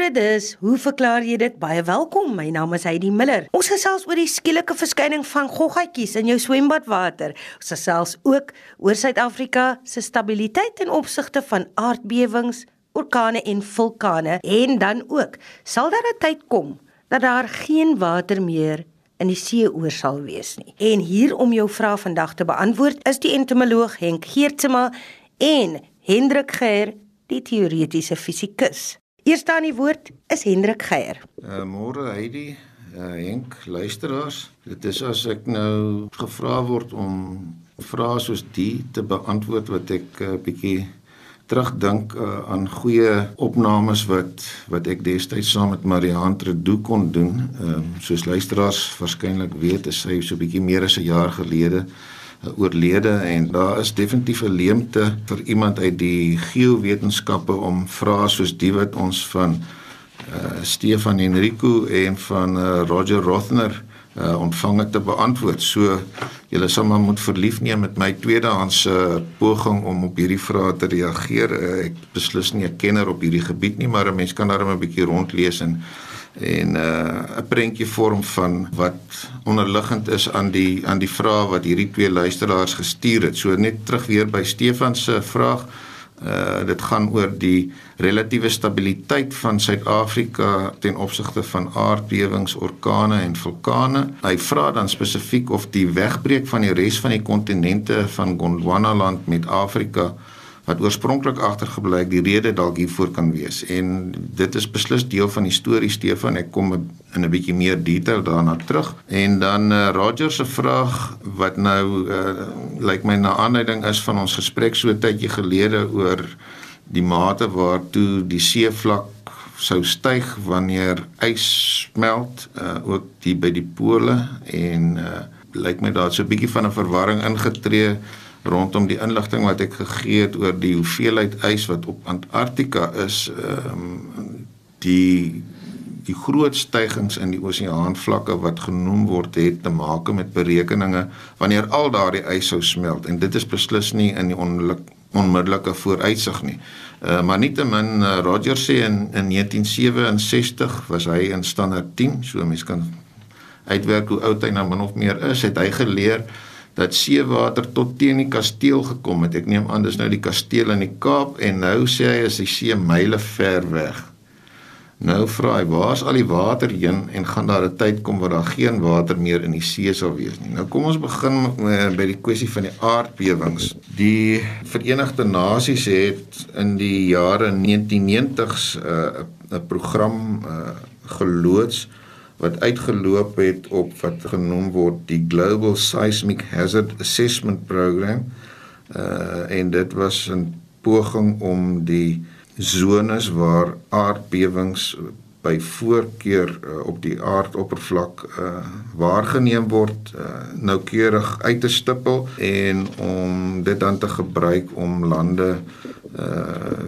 Goeiemôre dis. Hoe verklaar jy dit? Baie welkom. My naam is Heidi Miller. Ons gesels oor die skielike verskyning van goggatjies in jou swembadwater. Ons gesels ook oor Suid-Afrika se stabiliteit ten opsigte van aardbewings, orkane en vulkane en dan ook sal daar 'n tyd kom dat daar geen water meer in die see oor sal wees nie. En hier om jou vrae vandag te beantwoord is die entomoloog Henk Geertsma en Hendrik Geier, die teoretiese fisikus. Eerste aan die woord is Hendrik Geier. Uh, Môre Heidi, uh, Henk, luisteraars. Dit is as ek nou gevra word om vrae soos die te beantwoord wat ek 'n uh, bietjie terugdink uh, aan goeie opnames wat wat ek destyds saam met Marianne Tredo kon doen. Ehm um, soos luisteraars waarskynlik weet, is sy so 'n bietjie meer as 'n jaar gelede oorlede en daar is definitief 'n leemte vir iemand uit die geowetenskappe om vrae soos die wat ons van uh, Stefan Enrico en van uh, Roger Rothner uh, ontvange te beantwoord. So julle sal maar moet verlief neem met my tweedehandse uh, poging om op hierdie vrae te reageer. Uh, ek beslis nie 'n kenner op hierdie gebied nie, maar 'n mens kan daar 'n bietjie rondlees en en 'n uh, prentjie vorm van wat onderliggend is aan die aan die vrae wat hierdie twee luisteraars gestuur het. So net terug weer by Stefan se vraag. Uh dit gaan oor die relatiewe stabiliteit van Suid-Afrika ten opsigte van aardbewings, orkane en vulkane. Hy vra dan spesifiek of die wegbreek van die res van die kontinente van Gondwanaland met Afrika wat oorspronklik agtergebly het die rede dalk hiervoor kan wees. En dit is beslis deel van die storie Stefan. Ek kom in 'n bietjie meer detail daarna terug. En dan uh, Roger se vraag wat nou uh, lyk like my na aanleiding is van ons gesprek so tydjie gelede oor die mate waartoe die seevlak sou styg wanneer ys smelt uh, ook die by die pole. En uh, lyk my daar so 'n bietjie van 'n verwarring ingetree rondom die inligting wat ek gegee het oor die hoeveelheid ys wat op Antarktika is, ehm um, die die groot stygings in die oseaanvlakke wat genoem word het te maak met berekeninge wanneer al daardie ys sou smelt en dit is beslis nie in die onmiddellike vooruitsig nie. Uh, maar nietemin uh, Roger sê in in 1967 was hy in standaard 10, so mense kan uitwerk hoe oud hy nou min of meer is, het hy geleer dat seewater tot teen die kasteel gekom het. Ek neem aan dis nou die kasteel in die Kaap en nou sê hy is die see myle ver weg. Nou vra hy, waar's al die water heen en gaan daar 'n tyd kom waar daar geen water meer in die see sal wees nie. Nou kom ons begin uh, by die kwessie van die aardbewings. Die Verenigde Nasies het in die jare 1990s 'n uh, 'n program uh, geloods wat uitgeloop het op wat genoem word die Global Seismic Hazard Assessment Program. Uh en dit was 'n poging om die zones waar aardbewings by voorkeur uh, op die aardoppervlak uh waargeneem word uh noukeurig uit te stippel en om dit dan te gebruik om lande uh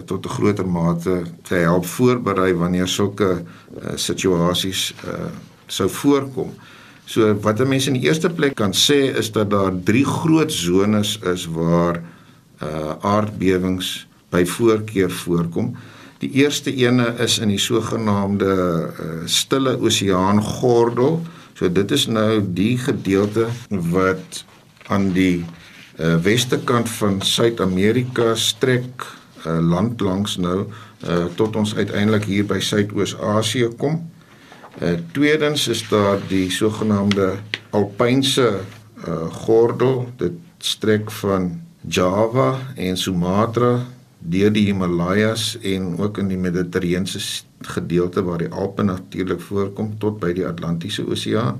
tot 'n groter mate te help voorberei wanneer sulke uh, situasies uh sou voorkom. So wat 'n mens in die eerste plek kan sê is dat daar drie groot zones is waar uh aardbewings by voorkeur voorkom. Die eerste ene is in die sogenaamde uh, stille oseaan gordel. So dit is nou die gedeelte wat aan die uh, weste kant van Suid-Amerika strek uh, land langs nou uh, tot ons uiteindelik hier by Suidoos-Asië kom. Uh, tweedens is daar die sogenaamde alpynse uh, gordel. Dit strek van Java en Sumatra deur die Himalajas en ook in die Mediterrane gedeelte waar die Alpe natuurlik voorkom tot by die Atlantiese Oseaan.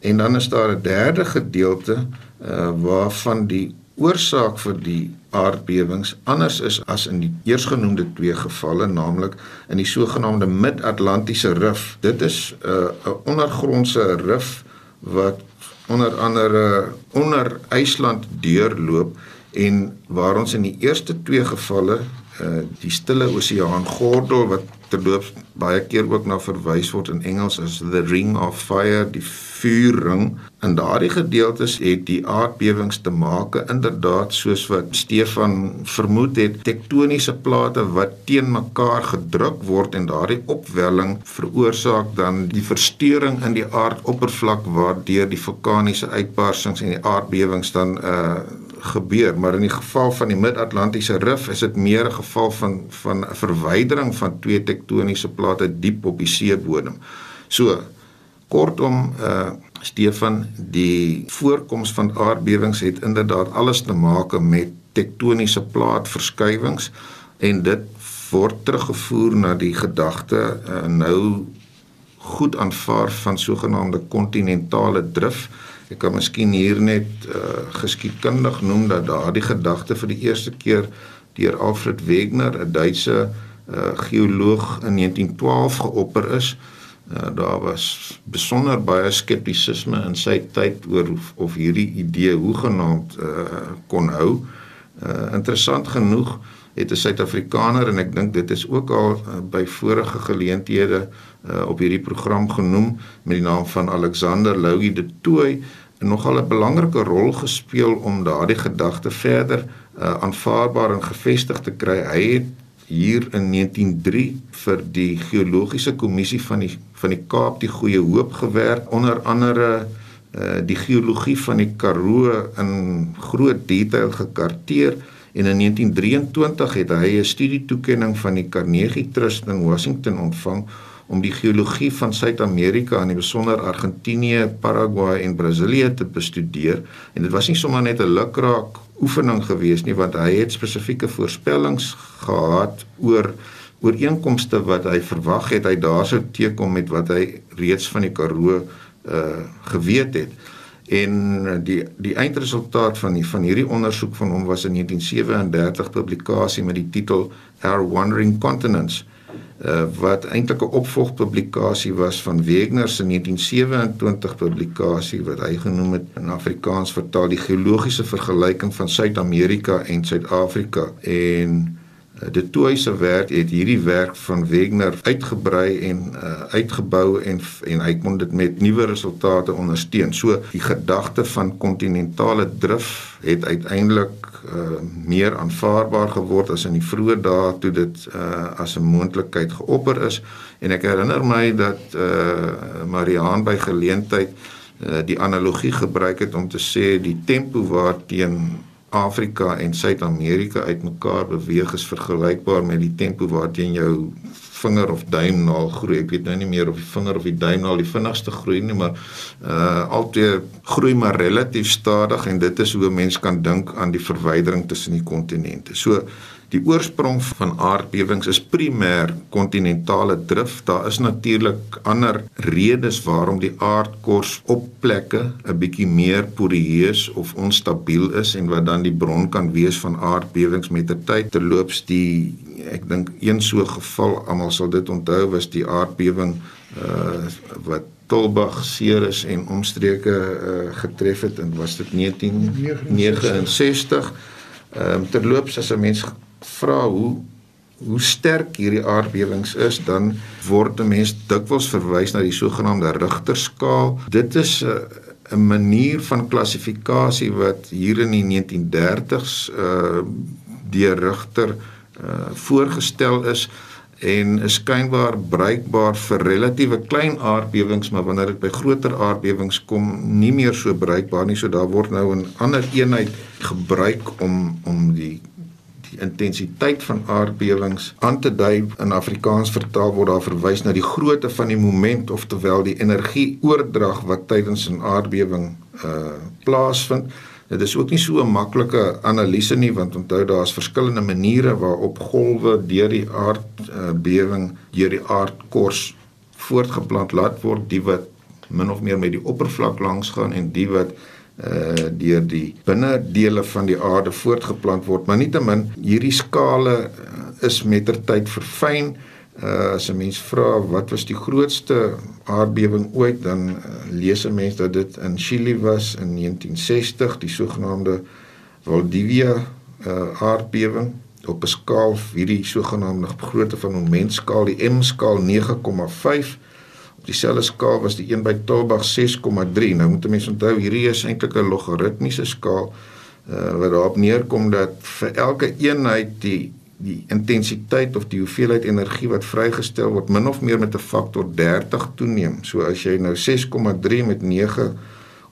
En dan is daar 'n derde gedeelte uh, waarvan die oorsaak vir die aardbewings anders is as in die eersgenoemde twee gevalle, naamlik in die sogenaamde Mid-Atlantiese Rif. Dit is 'n uh, ondergrondse rif wat onder andere onder IJsland deurloop en waar ons in die eerste twee gevalle uh die stille oseaan gordel wat terloops baie keer ook na verwys word in Engels as the ring of fire die vuurring In daardie gedeeltes het die aardbewings te maak inderdaad soos wat Stefan vermoed het, tektoniese plate wat teen mekaar gedruk word en daardie opwelling veroorsaak dan die verstoring in die aardoppervlak waardeur die vulkaniese uitbarsings en die aardbewings dan uh gebeur, maar in die geval van die Mid-Atlantiese rif is dit meer 'n geval van van 'n verwydering van twee tektoniese plate diep op die seebodem. So kortom uh Stefan, die voorkoms van aardbewings het inderdaad alles te maak met tektoniese plaatverskywings en dit word teruggevoer na die gedagte uh, nou goed aanvaar van sogenaamde kontinentale drif. Ek kan miskien hier net uh, geskiedkundig noem dat daardie gedagte vir die eerste keer deur Alfred Wegener, 'n Duitse uh, geoloog in 1912 geopper is. Uh, daar was besonder baie skeptisisme in sy tyd oor of, of hierdie idee hoegenaamd uh, kon hou. Uh, interessant genoeg het 'n Suid-Afrikaner en ek dink dit is ook al uh, by vorige geleenthede uh, op hierdie program genoem met die naam van Alexander Louis de Tooy nogal 'n belangrike rol gespeel om daardie gedagte verder uh, aanvaarbaar en gevestig te kry. Hy het hier in 1903 vir die geologiese kommissie van die van die Kaap die Goeie Hoop gewerk onder andere uh, die geologie van die Karoo in groot detail gekarteer en in 1923 het hy 'n studietoekenning van die Carnegie Trust in Washington ontvang om die geologie van Suid-Amerika en in besonder Argentinië, Paraguay en Brasilië te bestudeer. En dit was nie sommer net 'n lukraak oefening gewees nie want hy het spesifieke voorspellings gehad oor ooreenkomste wat hy verwag het. Hy daarsou teekom met wat hy reeds van die Karoo uh geweet het. En die die eindresultaat van die van hierdie ondersoek van hom was in 1937 publikasie met die titel Our Wandering Continents uh, wat eintlik 'n opvolgpublikasie was van Wegener se 1927 publikasie wat hy genoem het in Afrikaans vertaal die geologiese vergelyking van Suid-Amerika en Suid-Afrika. En uh, die toeise werk het hierdie werk van Wegener uitgebrei en uh, uitgebou en en hy kon dit met nuwe resultate ondersteun. So die gedagte van kontinentale drif het uiteindelik uh, meer aanvaarbaar geword as in die vroeë dae toe dit uh, as 'n moontlikheid geopper is en ek herinner my dat uh, Mariaan by geleentheid uh, die analogie gebruik het om te sê die tempo waarteen Afrika en Suid-Amerika uitmekaar beweeg is vergelykbaar met die tempo waarteen jou vinger of duimnaal groei. Ek weet nou nie meer of die vinger of die duimnaal die vinnigste groei nie, maar uh altyd groei maar relatief stadig en dit is hoe 'n mens kan dink aan die verwydering tussen die kontinente. So Die oorsprong van aardbewings is primêr kontinentale drif. Daar is natuurlik ander redes waarom die aardkors op plekke 'n bietjie meer poreus of onstabiel is en wat dan die bron kan wees van aardbewings met die tyd. Terloops die ek dink een so geval, almal sal dit onthou, was die aardbewing uh wat Tolbag, Ceres en omstreke uh, getref het en was dit 1969. Ehm um, terloops as 'n mens vra hoe hoe sterk hierdie aardbewings is, dan word 'n mens dikwels verwys na die sogenaamde Richterskaal. Dit is 'n uh, 'n manier van klassifikasie wat hier in die 1930s uh deur Richter uh voorgestel is en is skynbaar bruikbaar vir relatiewe klein aardbewings maar wanneer dit by groter aardbewings kom nie meer so bruikbaar nie so daar word nou 'n ander eenheid gebruik om om die intensiteit van aardbewings aan te dui in Afrikaans vertaal word daar verwys na die grootte van die moment of terwyl die energieoordrag wat tydens 'n aardbewing uh plaasvind. Dit is ook nie so 'n maklike analise nie want onthou daar's verskillende maniere waarop golwe deur die aardbewing uh, deur die aardkors voortgeplant laat word, die wat min of meer met die oppervlak langs gaan en die wat uh deur die binnedele van die aarde voortgeplant word maar nietemin hierdie skale uh, is mettertyd verfyn. Uh as 'n mens vra wat was die grootste aardbewing ooit dan uh, lees 'n mens dat dit in Chili was in 1960 die sogenaamde Valdivia uh aardbewing. Op 'n skaal hierdie sogenaamde grootte van 'n mensskaal die M skaal 9,5 dieselfde skaal was die een by Tulbagh 6,3. Nou moet mense onthou hierdie is eintlik 'n logaritmiese skaal uh, wat daarop neerkom dat vir elke eenheid die die intensiteit of die hoeveelheid energie wat vrygestel word min of meer met 'n faktor 30 toeneem. So as jy nou 6,3 met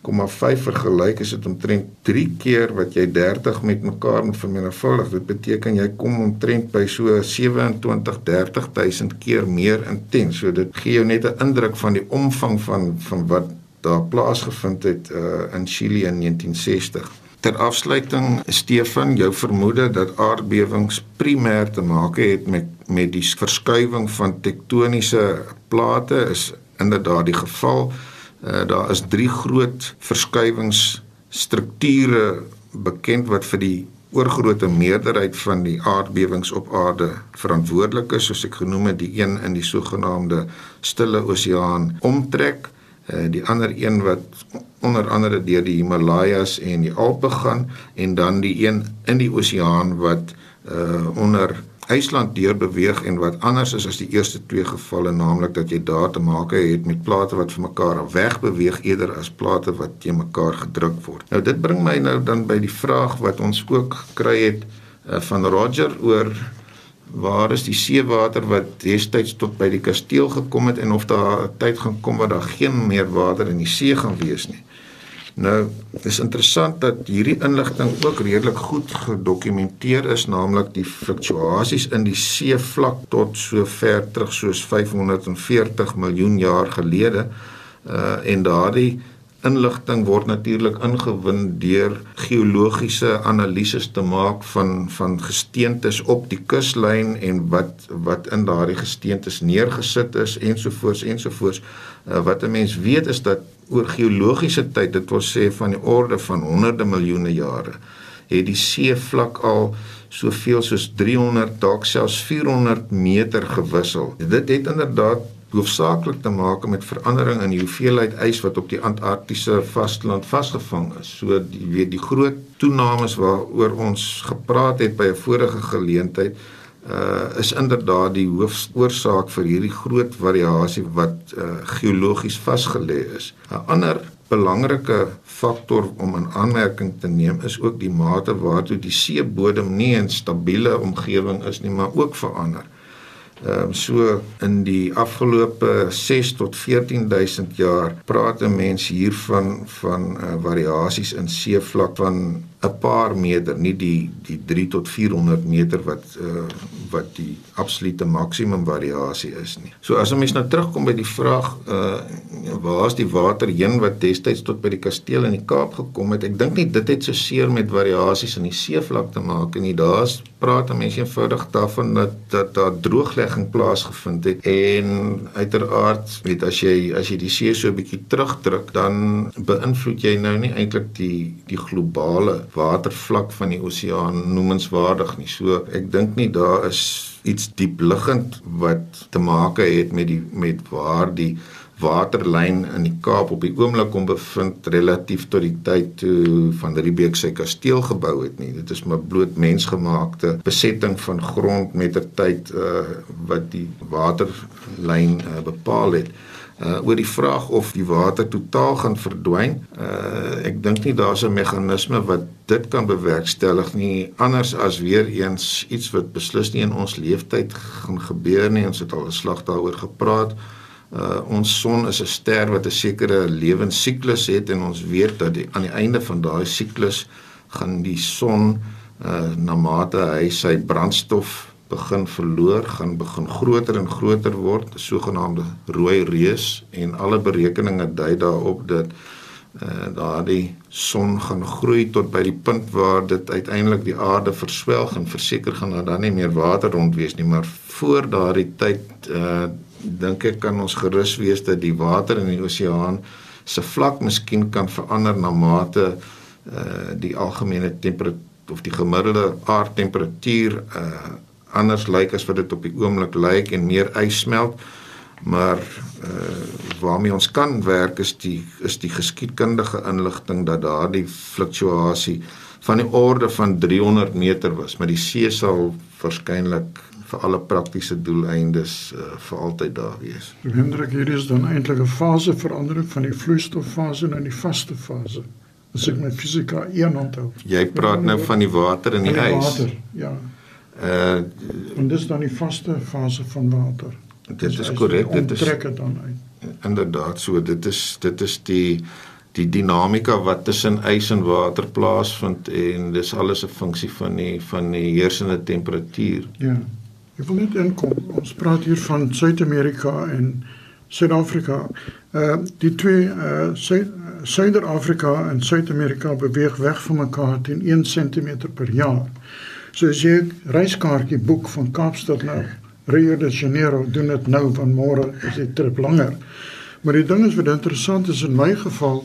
9,5 vergelyk, is dit omtrent 3 keer wat jy 30 met mekaar moet vermenigvuldig. Dit beteken jy kom omtrent by so 27 30000 keer meer intens. So dit gee jou net 'n indruk van die omvang van van wat daar plaasgevind het uh, in Chili in 1960. Ter afsluiting Stefan, jou vermoede dat aardbewings primêr te maak het met met die verskuiwing van tektoniese plate is inderdaad die geval. Uh, daar is drie groot verskuiwingsstrukture bekend wat vir die oorgrootste meerderheid van die aardbewings op aarde verantwoordelik is, soos ek genoem het, die een in die sogenaamde Stille Oseaan omtrek. Eh, die ander een wat onder andere deur die Himalajas en die Alpe gaan en dan die een in die oseaan wat uh onder IJsland deur beweeg en wat anders is as die eerste twee gevalle naamlik dat jy daar te maak het met plate wat vir mekaar weg beweeg eerder as plate wat teen mekaar gedruk word. Nou dit bring my nou dan by die vraag wat ons ook gekry het uh, van Roger oor waar is die seewater wat destyds tot by die kasteel gekom het en of daar 'n tyd gaan kom waar daar geen meer water in die see gaan wees nie. Nou, dit is interessant dat hierdie inligting ook redelik goed gedokumenteer is, naamlik die fluktuasies in die seevlak tot so ver terug soos 540 miljoen jaar gelede. Uh en daardie inligting word natuurlik ingewin deur geologiese analises te maak van van gesteentes op die kuslyn en wat wat in daardie gesteentes neergesit is ensovoorts ensovoorts uh, wat 'n mens weet is dat oor geologiese tyd dit wil sê van die orde van honderde miljoene jare het die seevlak al soveel soos 300 dalk selfs 400 meter gewissel dit het inderdaad hoofsaaklik te maak met verandering in die hoeveelheid ys wat op die Antarktiese vasteland vasgevang is. So die weet die groot toenames waaroor ons gepraat het by 'n vorige geleentheid uh is inderdaad die hoofsoorsaak vir hierdie groot variasie wat uh geologies vasgelê is. 'n Ander belangrike faktor om in aanmerking te neem is ook die mate waartoe die seebodem nie 'n stabiele omgewing is nie, maar ook verander. Ehm um, so in die afgelope 6 tot 14000 jaar praat 'n mens hier van van uh, variasies in seevlak van 'n paar meter, nie die die 3 tot 400 meter wat uh, wat die absolute maksimum variasie is nie. So as 'n mens nou terugkom by die vraag uh waar is die water heen wat destyds tot by die kasteel in die Kaap gekom het? Ek dink nie dit het so seer met variasies in die seevlak te maak nie. Daar's praat mense eenvoudig daarvan dat dat daar drooglegging plaasgevind het en uiteraard weet as jy as jy die see so 'n bietjie terugdruk dan beïnvloed jy nou nie eintlik die die globale watervlak van die oseaan noemenswaardig nie. So ek dink nie daar is iets diepliggend wat te maak het met die met waar die waterlyn in die Kaap op die oomblik kom bevind relatief tot die tyd toe van Riebeeck sy kasteel gebou het nie. Dit is maar bloot mensgemaakte besetting van grond met 'n tyd uh, wat die waterlyn uh, bepaal het uh oor die vraag of die water totaal gaan verdwyn. Uh ek dink nie daar's 'n meganisme wat dit kan bewerkstellig nie anders as weer eens iets wat beslis nie in ons leeftyd gaan gebeur nie. Ons het al 'n slag daaroor gepraat. Uh ons son is 'n ster wat 'n sekere lewensiklus het en ons weet dat die, aan die einde van daai siklus gaan die son uh na mate hy sy brandstof begin verloor, gaan begin groter en groter word, 'n sogenaamde rooi reus en alle berekeninge dui daarop dat uh, daardie son gaan groei tot by die punt waar dit uiteindelik die aarde verswelg en verseker gaan daar dan nie meer water rond wees nie, maar voor daardie tyd uh, dink ek kan ons gerus wees dat die water in die oseaan se vlak miskien kan verander na mate uh, die algemene temperatuur of die gemiddelde aardtemperatuur uh, anders lyk as wat dit op die oomblik lyk en meer ys smelt. Maar uh waarmee ons kan werk is die is die geskiedkundige inligting dat daardie fluktuasie van die orde van 300 meter was, maar die see sal waarskynlik vir alle praktiese doeleindes uh, vir altyd daar wees. Hendrik, hier is dan eintlik 'n faseverandering van die vloeistoffase na die vaste fase. As ek my fisika een onthou. Jy praat nou van die water in die, die ys. Water, ja. Uh en dis dan die vaste fase van water. Dit is korrek, dit is trek dit dan uit. Inderdaad, so dit is dit is die die dinamika wat tussen ys en water plaasvind en dis alles 'n funksie van die van die heersende temperatuur. Ja. Ek wil net inkom. Ons praat hier van Suid-Amerika en Suid-Afrika. Uh die twee uh Suider-Afrika en Suid-Amerika beweeg weg van mekaar teen 1 cm per jaar. So as jy 'n reiskaartjie boek van Kaapstad na Rio de Janeiro, doen dit nou van môre is die trip langer. Maar die ding is wat interessant is in my geval,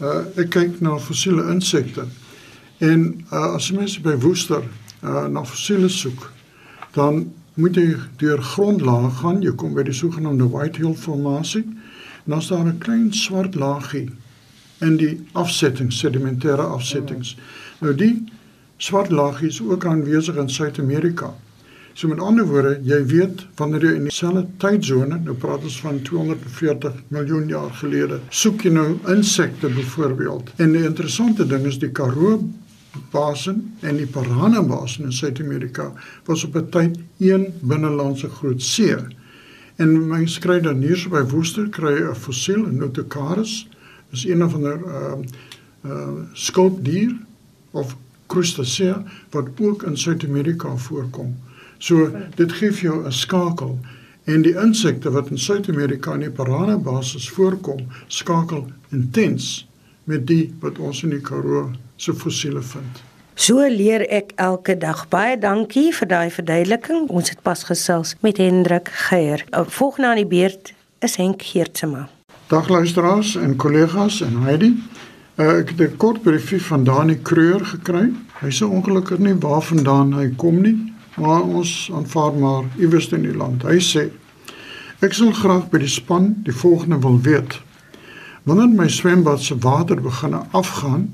uh ek kyk na fossiele insekte. En uh as mense by Woester uh na fossiele soek, dan moet jy deur grondlaag gaan, jy kom by die sogenaamde Whitehill formasie. En dan is daar 'n klein swart laagie in die afsettings, sedimentêre afsettings. Nou die swart laagie is ook aanwesig in Suid-Amerika. So met ander woorde, jy weet wanneer jy in dieselfde tydsone, nou praat ons van 240 miljoen jaar gelede, soek jy nou insekte byvoorbeeld. En die interessante ding is die Karoo basin en die Parana basin in Suid-Amerika was op 'n tyd een binnelandse groot see. En mense kry dan hier by Woester kry 'n fossiel, 'n Notocaris, is een van 'n uh uh skulpdier of crustacea wat ook in Suid-Amerika voorkom. So dit gee vir jou 'n skakel en die insekte wat in Suid-Amerika in die Parana basis voorkom, skakel intens met die wat ons in die Karoo se fossiele vind. So leer ek elke dag. Baie dankie vir daai verduideliking. Ons het pas gesels met Hendrik Geier. Volgende aan die beurt is Henk Geertsma. Dag luisteraars en kollegas en Heidi. Uh, ek het 'n kort briefie van Dani Kreur gekry. Hy sê ongelukkig nie waarvandaan hy kom nie, maar ons aanvaar maar iewers in die land. Hy sê ek sal graag by die span die volgende wil weet. Wanneer my swembad se water begin afgaan,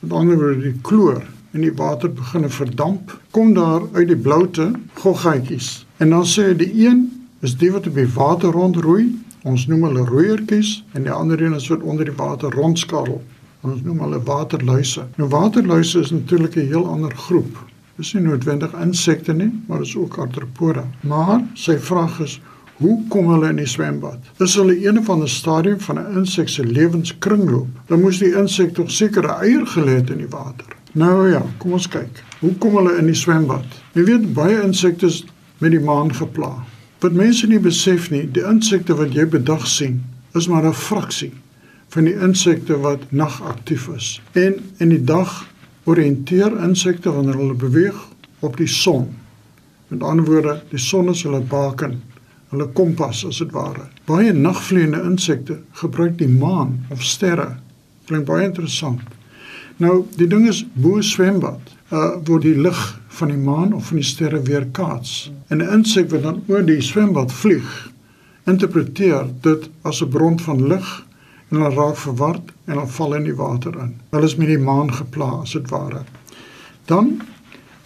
met ander woorde die kloor in die water begin verdamp, kom daar uit die bloute goggaatjies. En dan sê die een is die wat op die water rondroei Ons noem hulle roeiertjies en die ander een is wat onder die water rondskarrel. Ons noem hulle waterluise. Nou waterluise is natuurlik 'n heel ander groep. Dis nie noodwendig insekte nie, maar is ook arthropoda. Maar sy vraag is, hoe kom hulle in die swembad? Is hulle een van 'n stadium van 'n insek se lewenskringloop? Dan moes die insek tog seker 'n eier gelê het in die water. Nou ja, kom ons kyk. Hoe kom hulle in die swembad? Jy weet baie insekte is met die maan geplaag. Wat mense nie besef nie, die insekte wat jy bedag sien, is maar 'n fraksie van die insekte wat nagaktief is. En in die dag oriënteer insekte wanneer hulle beweeg op die son. Met ander woorde, die son is hulle baken, hulle kompas as dit ware. Baie nagvliegende insekte gebruik die maan of sterre. Klink baie interessant. Nou, die ding is bo swembad, uh word die lig van die maan of van die sterre weerkaats. En 'n insek wat dan oor die swembad vlieg, interpreteer dit as 'n bron van lig en hulle raak verward en hulle val in die water in. Hulle is met die maan geplaas, as dit ware. Dan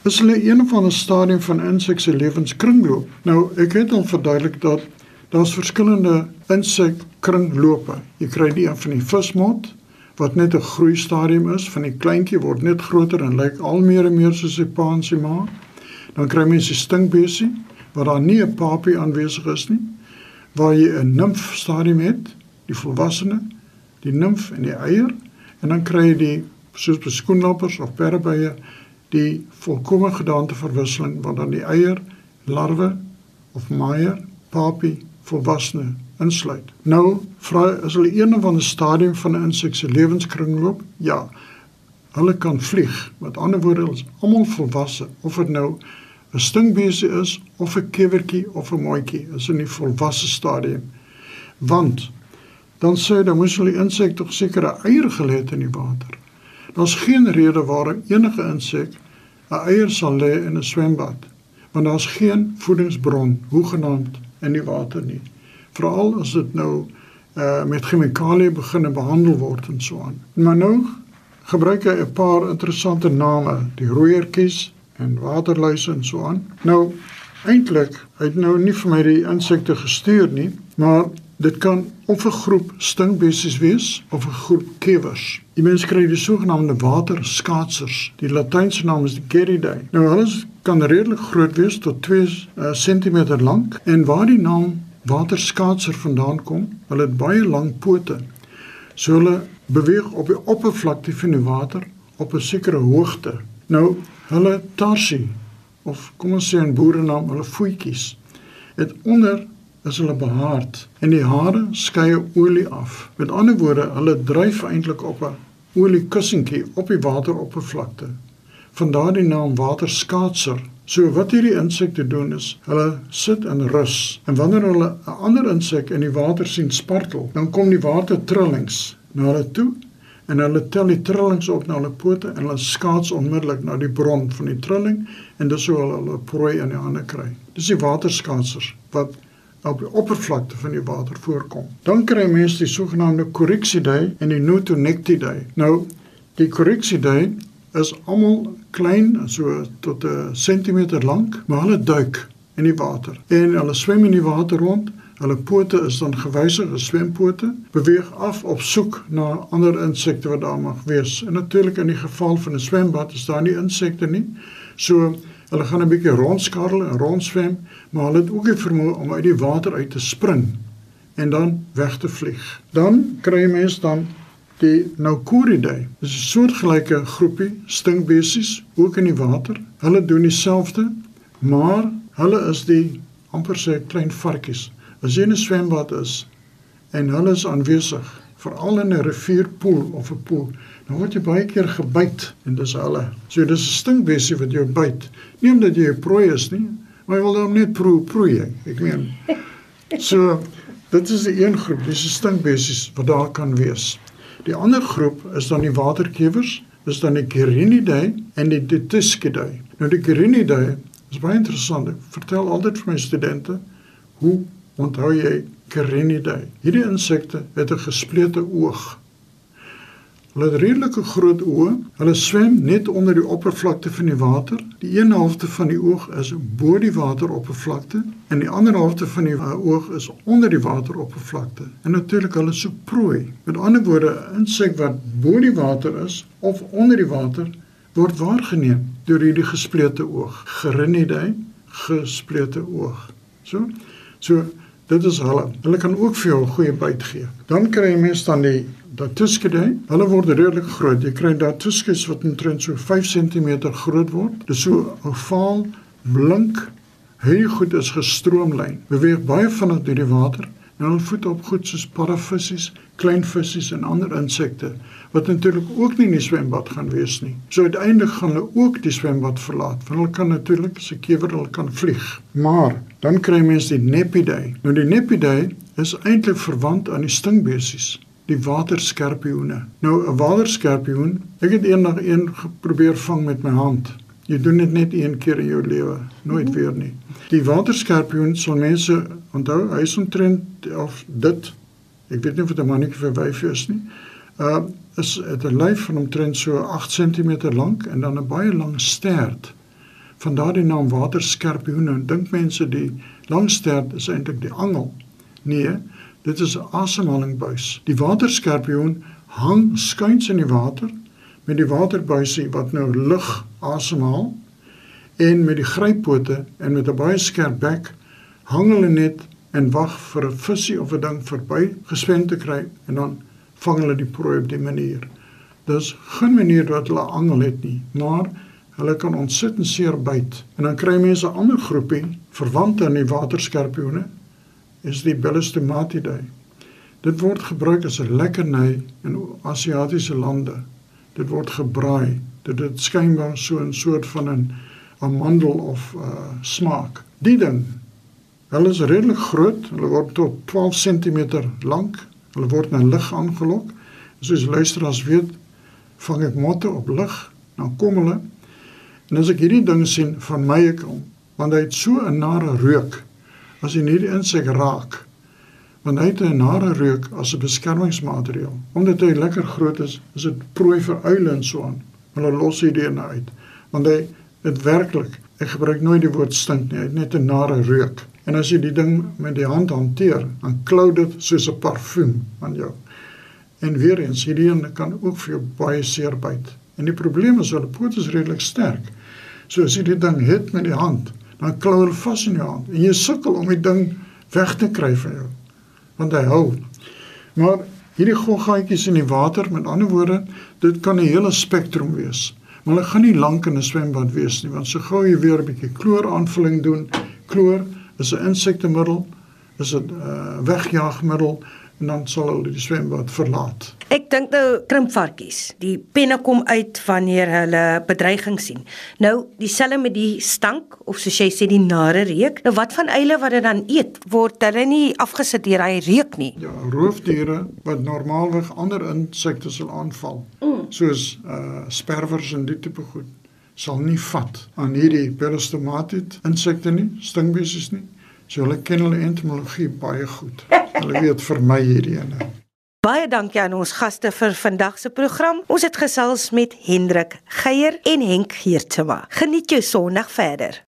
is hulle een van 'n stadium van insek se lewenskringloop. Nou, ek het al verduidelik dat daar's verskillende insekkringlope. Jy kry die een van die vismot wat net 'n groei stadium is, van die kleintjie word net groter en lyk al meer en meer soos sy pa en sy ma. Dan kry mens die stinkbesie waar daar nie 'n papie aanwesig is nie, waar jy 'n nimf stadium het, die volwassene, die nimf en die eier en dan kry jy die soos by skoenlappers of perdebye die volkomme gedaanteverwisseling waar dan die eier, larwe of maier, papie, volwassene insluit. Nou vra is hulle een van 'n stadium van 'n insek se lewenskringloop? Ja. Hulle kan vlieg. Met ander woorde, hulle is almal volwasse of dit nou 'n stinkbesie is of 'n kewertjie of 'n mooitjie, is in die volwasse stadium. Want dan sê dan moes hulle insek tog seker 'n eier gelê het in die water. Daar's geen rede waarom enige insek 'n eier sal lê in 'n swembad, want daar's geen voedingsbron hoegenaamd in die water nie veral as dit nou uh met chemikalieë begine behandel word en so aan. Maar nou gebruik hy 'n paar interessante name, die rooiertjies en waterluise en so aan. Nou Eintlik, hy het nou nie vir my die insekte gestuur nie, maar dit kan of 'n groep stinkbesies wees of 'n groep kewers. Die mense kry die sogenaamde waterskaatsers. Die Latynse naam is Geridae. Nou hulle kan redelik groot wees tot 2 uh, cm lank en waar die naam waterskaatser vandaan kom, hulle het baie lang pote. So hulle beweeg op die oppervlakte van die water op 'n sekere hoogte. Nou, hulle tarsie of kom ons sê in boerenaam, hulle voetjies het onder is hulle behaard en die hare skei olie af. Met ander woorde, hulle dryf eintlik op 'n oliekussentjie op die wateroppervlakte. Vandaar die naam waterskaatser. So wat hierdie insekte doen is, hulle sit in rus en wanneer hulle 'n ander insek in die water sien spartel, dan kom die water trillings na hulle toe en hulle tel die trillings op na hulle pote en hulle skaats onmiddellik na die bron van die trilling en dis hoe hulle hulle prooi in die hande kry. Dis die waterskaatsers wat op die oppervlakte van die water voorkom. Dan kry mense die sogenaamde Corycidae en die Notonectidae. Nou, die Corycidae is almal klein, so tot 'n sentimeter lank, maar hulle duik in die water en hulle swem in die water rond. Hulle pote is dan gewysig as swempote, beweeg af op soek na ander insekte wat daar mag wees. En natuurlik in die geval van 'n swembad is daar nie insekte nie. So Hulle gaan 'n bietjie rondskarrel en rondswem, maar hulle het ook die vermoë om uit die water uit te spring en dan weg te vlieg. Dan kry jy mens dan die Naucuridae. Dit is 'n soortgelyke groepie stinkbesies ook in die water. Hulle doen dieselfde, maar hulle is die amper sê klein varkies. As jy in 'n swembad is en hulle is aanwesig, veral in 'n rivierpoel of 'n poel, dan word jy baie keer gebyt en dis hulle. So dis 'n stinkbesie wat jou byt. Nie omdat jy 'n prooi is nie, maar jy wil hom net proe proei. Ek meen. So dit is 'n een groep, dis 'n stinkbesies wat daar kan wees. Die ander groep is dan die waterkewers, dis dan die Gerinidae en die Dituskidae. Nou die Gerinidae is baie interessant. Ek vertel altyd vir my studente hoe onthou jy Gerinidae? Hierdie insekte het 'n gesplete oog. Hulle het redelike groot oë. Hulle swem net onder die oppervlakte van die water. Die een helfte van die oog is bo die wateroppervlakte en die ander helfte van die oog is onder die wateroppervlakte. En natuurlik hulle soek prooi. Met ander woorde, 'n insek wat bo die water is of onder die water word waargeneem deur hierdie gesplete oog. Gerinidae, gesplete oog. So. So dit is hulle. Hulle kan ook vir jou 'n goeie byt gee. Dan kry jy mens dan die Datuskidae, hulle word redelik groot. Jy kry Datuskis wat omtrent so 5 cm groot word. Dis so ovaal, blink, heel goed is gestroomlyn. Beweeg baie vinnig deur die water en hulle voed op goed soos parafisies, klein visse en ander insekte wat natuurlik ook nie in die swembad gaan wees nie. So uiteindelik gaan hulle ook die swembad verlaat. Want hulle kan natuurlik se kewer hulle kan vlieg. Maar dan kry mense die Nepidae. Nou die Nepidae is eintlik verwant aan die stingbesies die waterskerpioene. Nou 'n waterskerpioen, ek het eendag een geprobeer vang met my hand. Jy doen dit net een keer in jou lewe, nooit weer nie. Die waterskerpioen sal mense onthou, hy is omtrent of dit ek weet nie of dit 'n mannetjie vir wyf is nie. Uh is dit 'n lyf van omtrent so 8 cm lank en dan 'n baie lang stert. Van daardie naam waterskerpioen. En dink mense die lang stert is eintlik die angel. Nee, Dit is 'n asemhalingbuis. Die waterskerpioen hang skuins in die water met die waterbuisie wat nou lug asemhaal en met die gryppote en met 'n baie skerp bek hang hulle net en wag vir 'n visie of 'n ding verby geswem te kry en dan vang hulle die prooi op die manier. Dis geen manier wat hulle angel het nie, maar hulle kan ontsettend seer byt. En dan kry mense 'n ander groepie verwant aan die waterskerpioene is die Bellistomatidae. Dit word gebruik as 'n lekkerny in Asiatiese lande. Dit word gebraai. Dit het skynbaar so 'n soort van 'n amandel of uh smaak. Die ding. Hulle is redelik groot. Hulle word tot 12 cm lank. Hulle word na lig aangelok. Soos luisteraars weet, vang ek motte op lig, dan kom hulle. En as ek hierdie ding sien van my ek om, want hy het so 'n nare reuk as jy hierdie insek raak want hy het 'n nare reuk as 'n beskermingsmateriaal omdat hy lekker groot is is dit prooi vir uile en so aan hulle los hierdie nou uit want hy dit werklik Ek gebruik nooit die woord stink nie, hy het net 'n nare reuk. En as jy die ding met die hand hanteer, dan klou dit soos 'n parfuum aan jou. En weer eens, hierdie een kan ook vir jou baie seer byt. En die probleem is hulle pote is redelik sterk. So as jy dit ding het met die hand, dan klou hulle vas in jou hand en jy sukkel om die ding weg te kry van jou. Want hy hou. Maar hierdie goggaatjies in die water, met ander woorde, dit kan 'n hele spektrum wees. Maar hulle gaan nie lank in 'n swembad wees nie, want so gou jy weer 'n bietjie kloor-aanvulling doen, kloor is 'n insektemiddel, is 'n uh, wegjaagmiddel en dan sal hulle die swembad verlaat. Ek dink nou krimpvarkies, die penne kom uit wanneer hulle bedreiging sien. Nou dieselfde met die stank of soos jy sê die nare reuk. Nou wat van eile wat dit dan eet, word hulle nie afgesit deur hy reuk nie. Ja, roofdiere wat normaalweg ander insekte sal aanval, mm. soos uh sperwers en die tipe goed, sal nie vat aan hierdie Pelostomatiid insekte nie, stingbesies nie. So hulle ken hulle entomologie baie goed. Hulle weet vir my hierdie ene. Baie dankie aan ons gaste vir vandag se program. Ons het gesels met Hendrik Geier en Henk Geertsma. Geniet jou Sondag verder.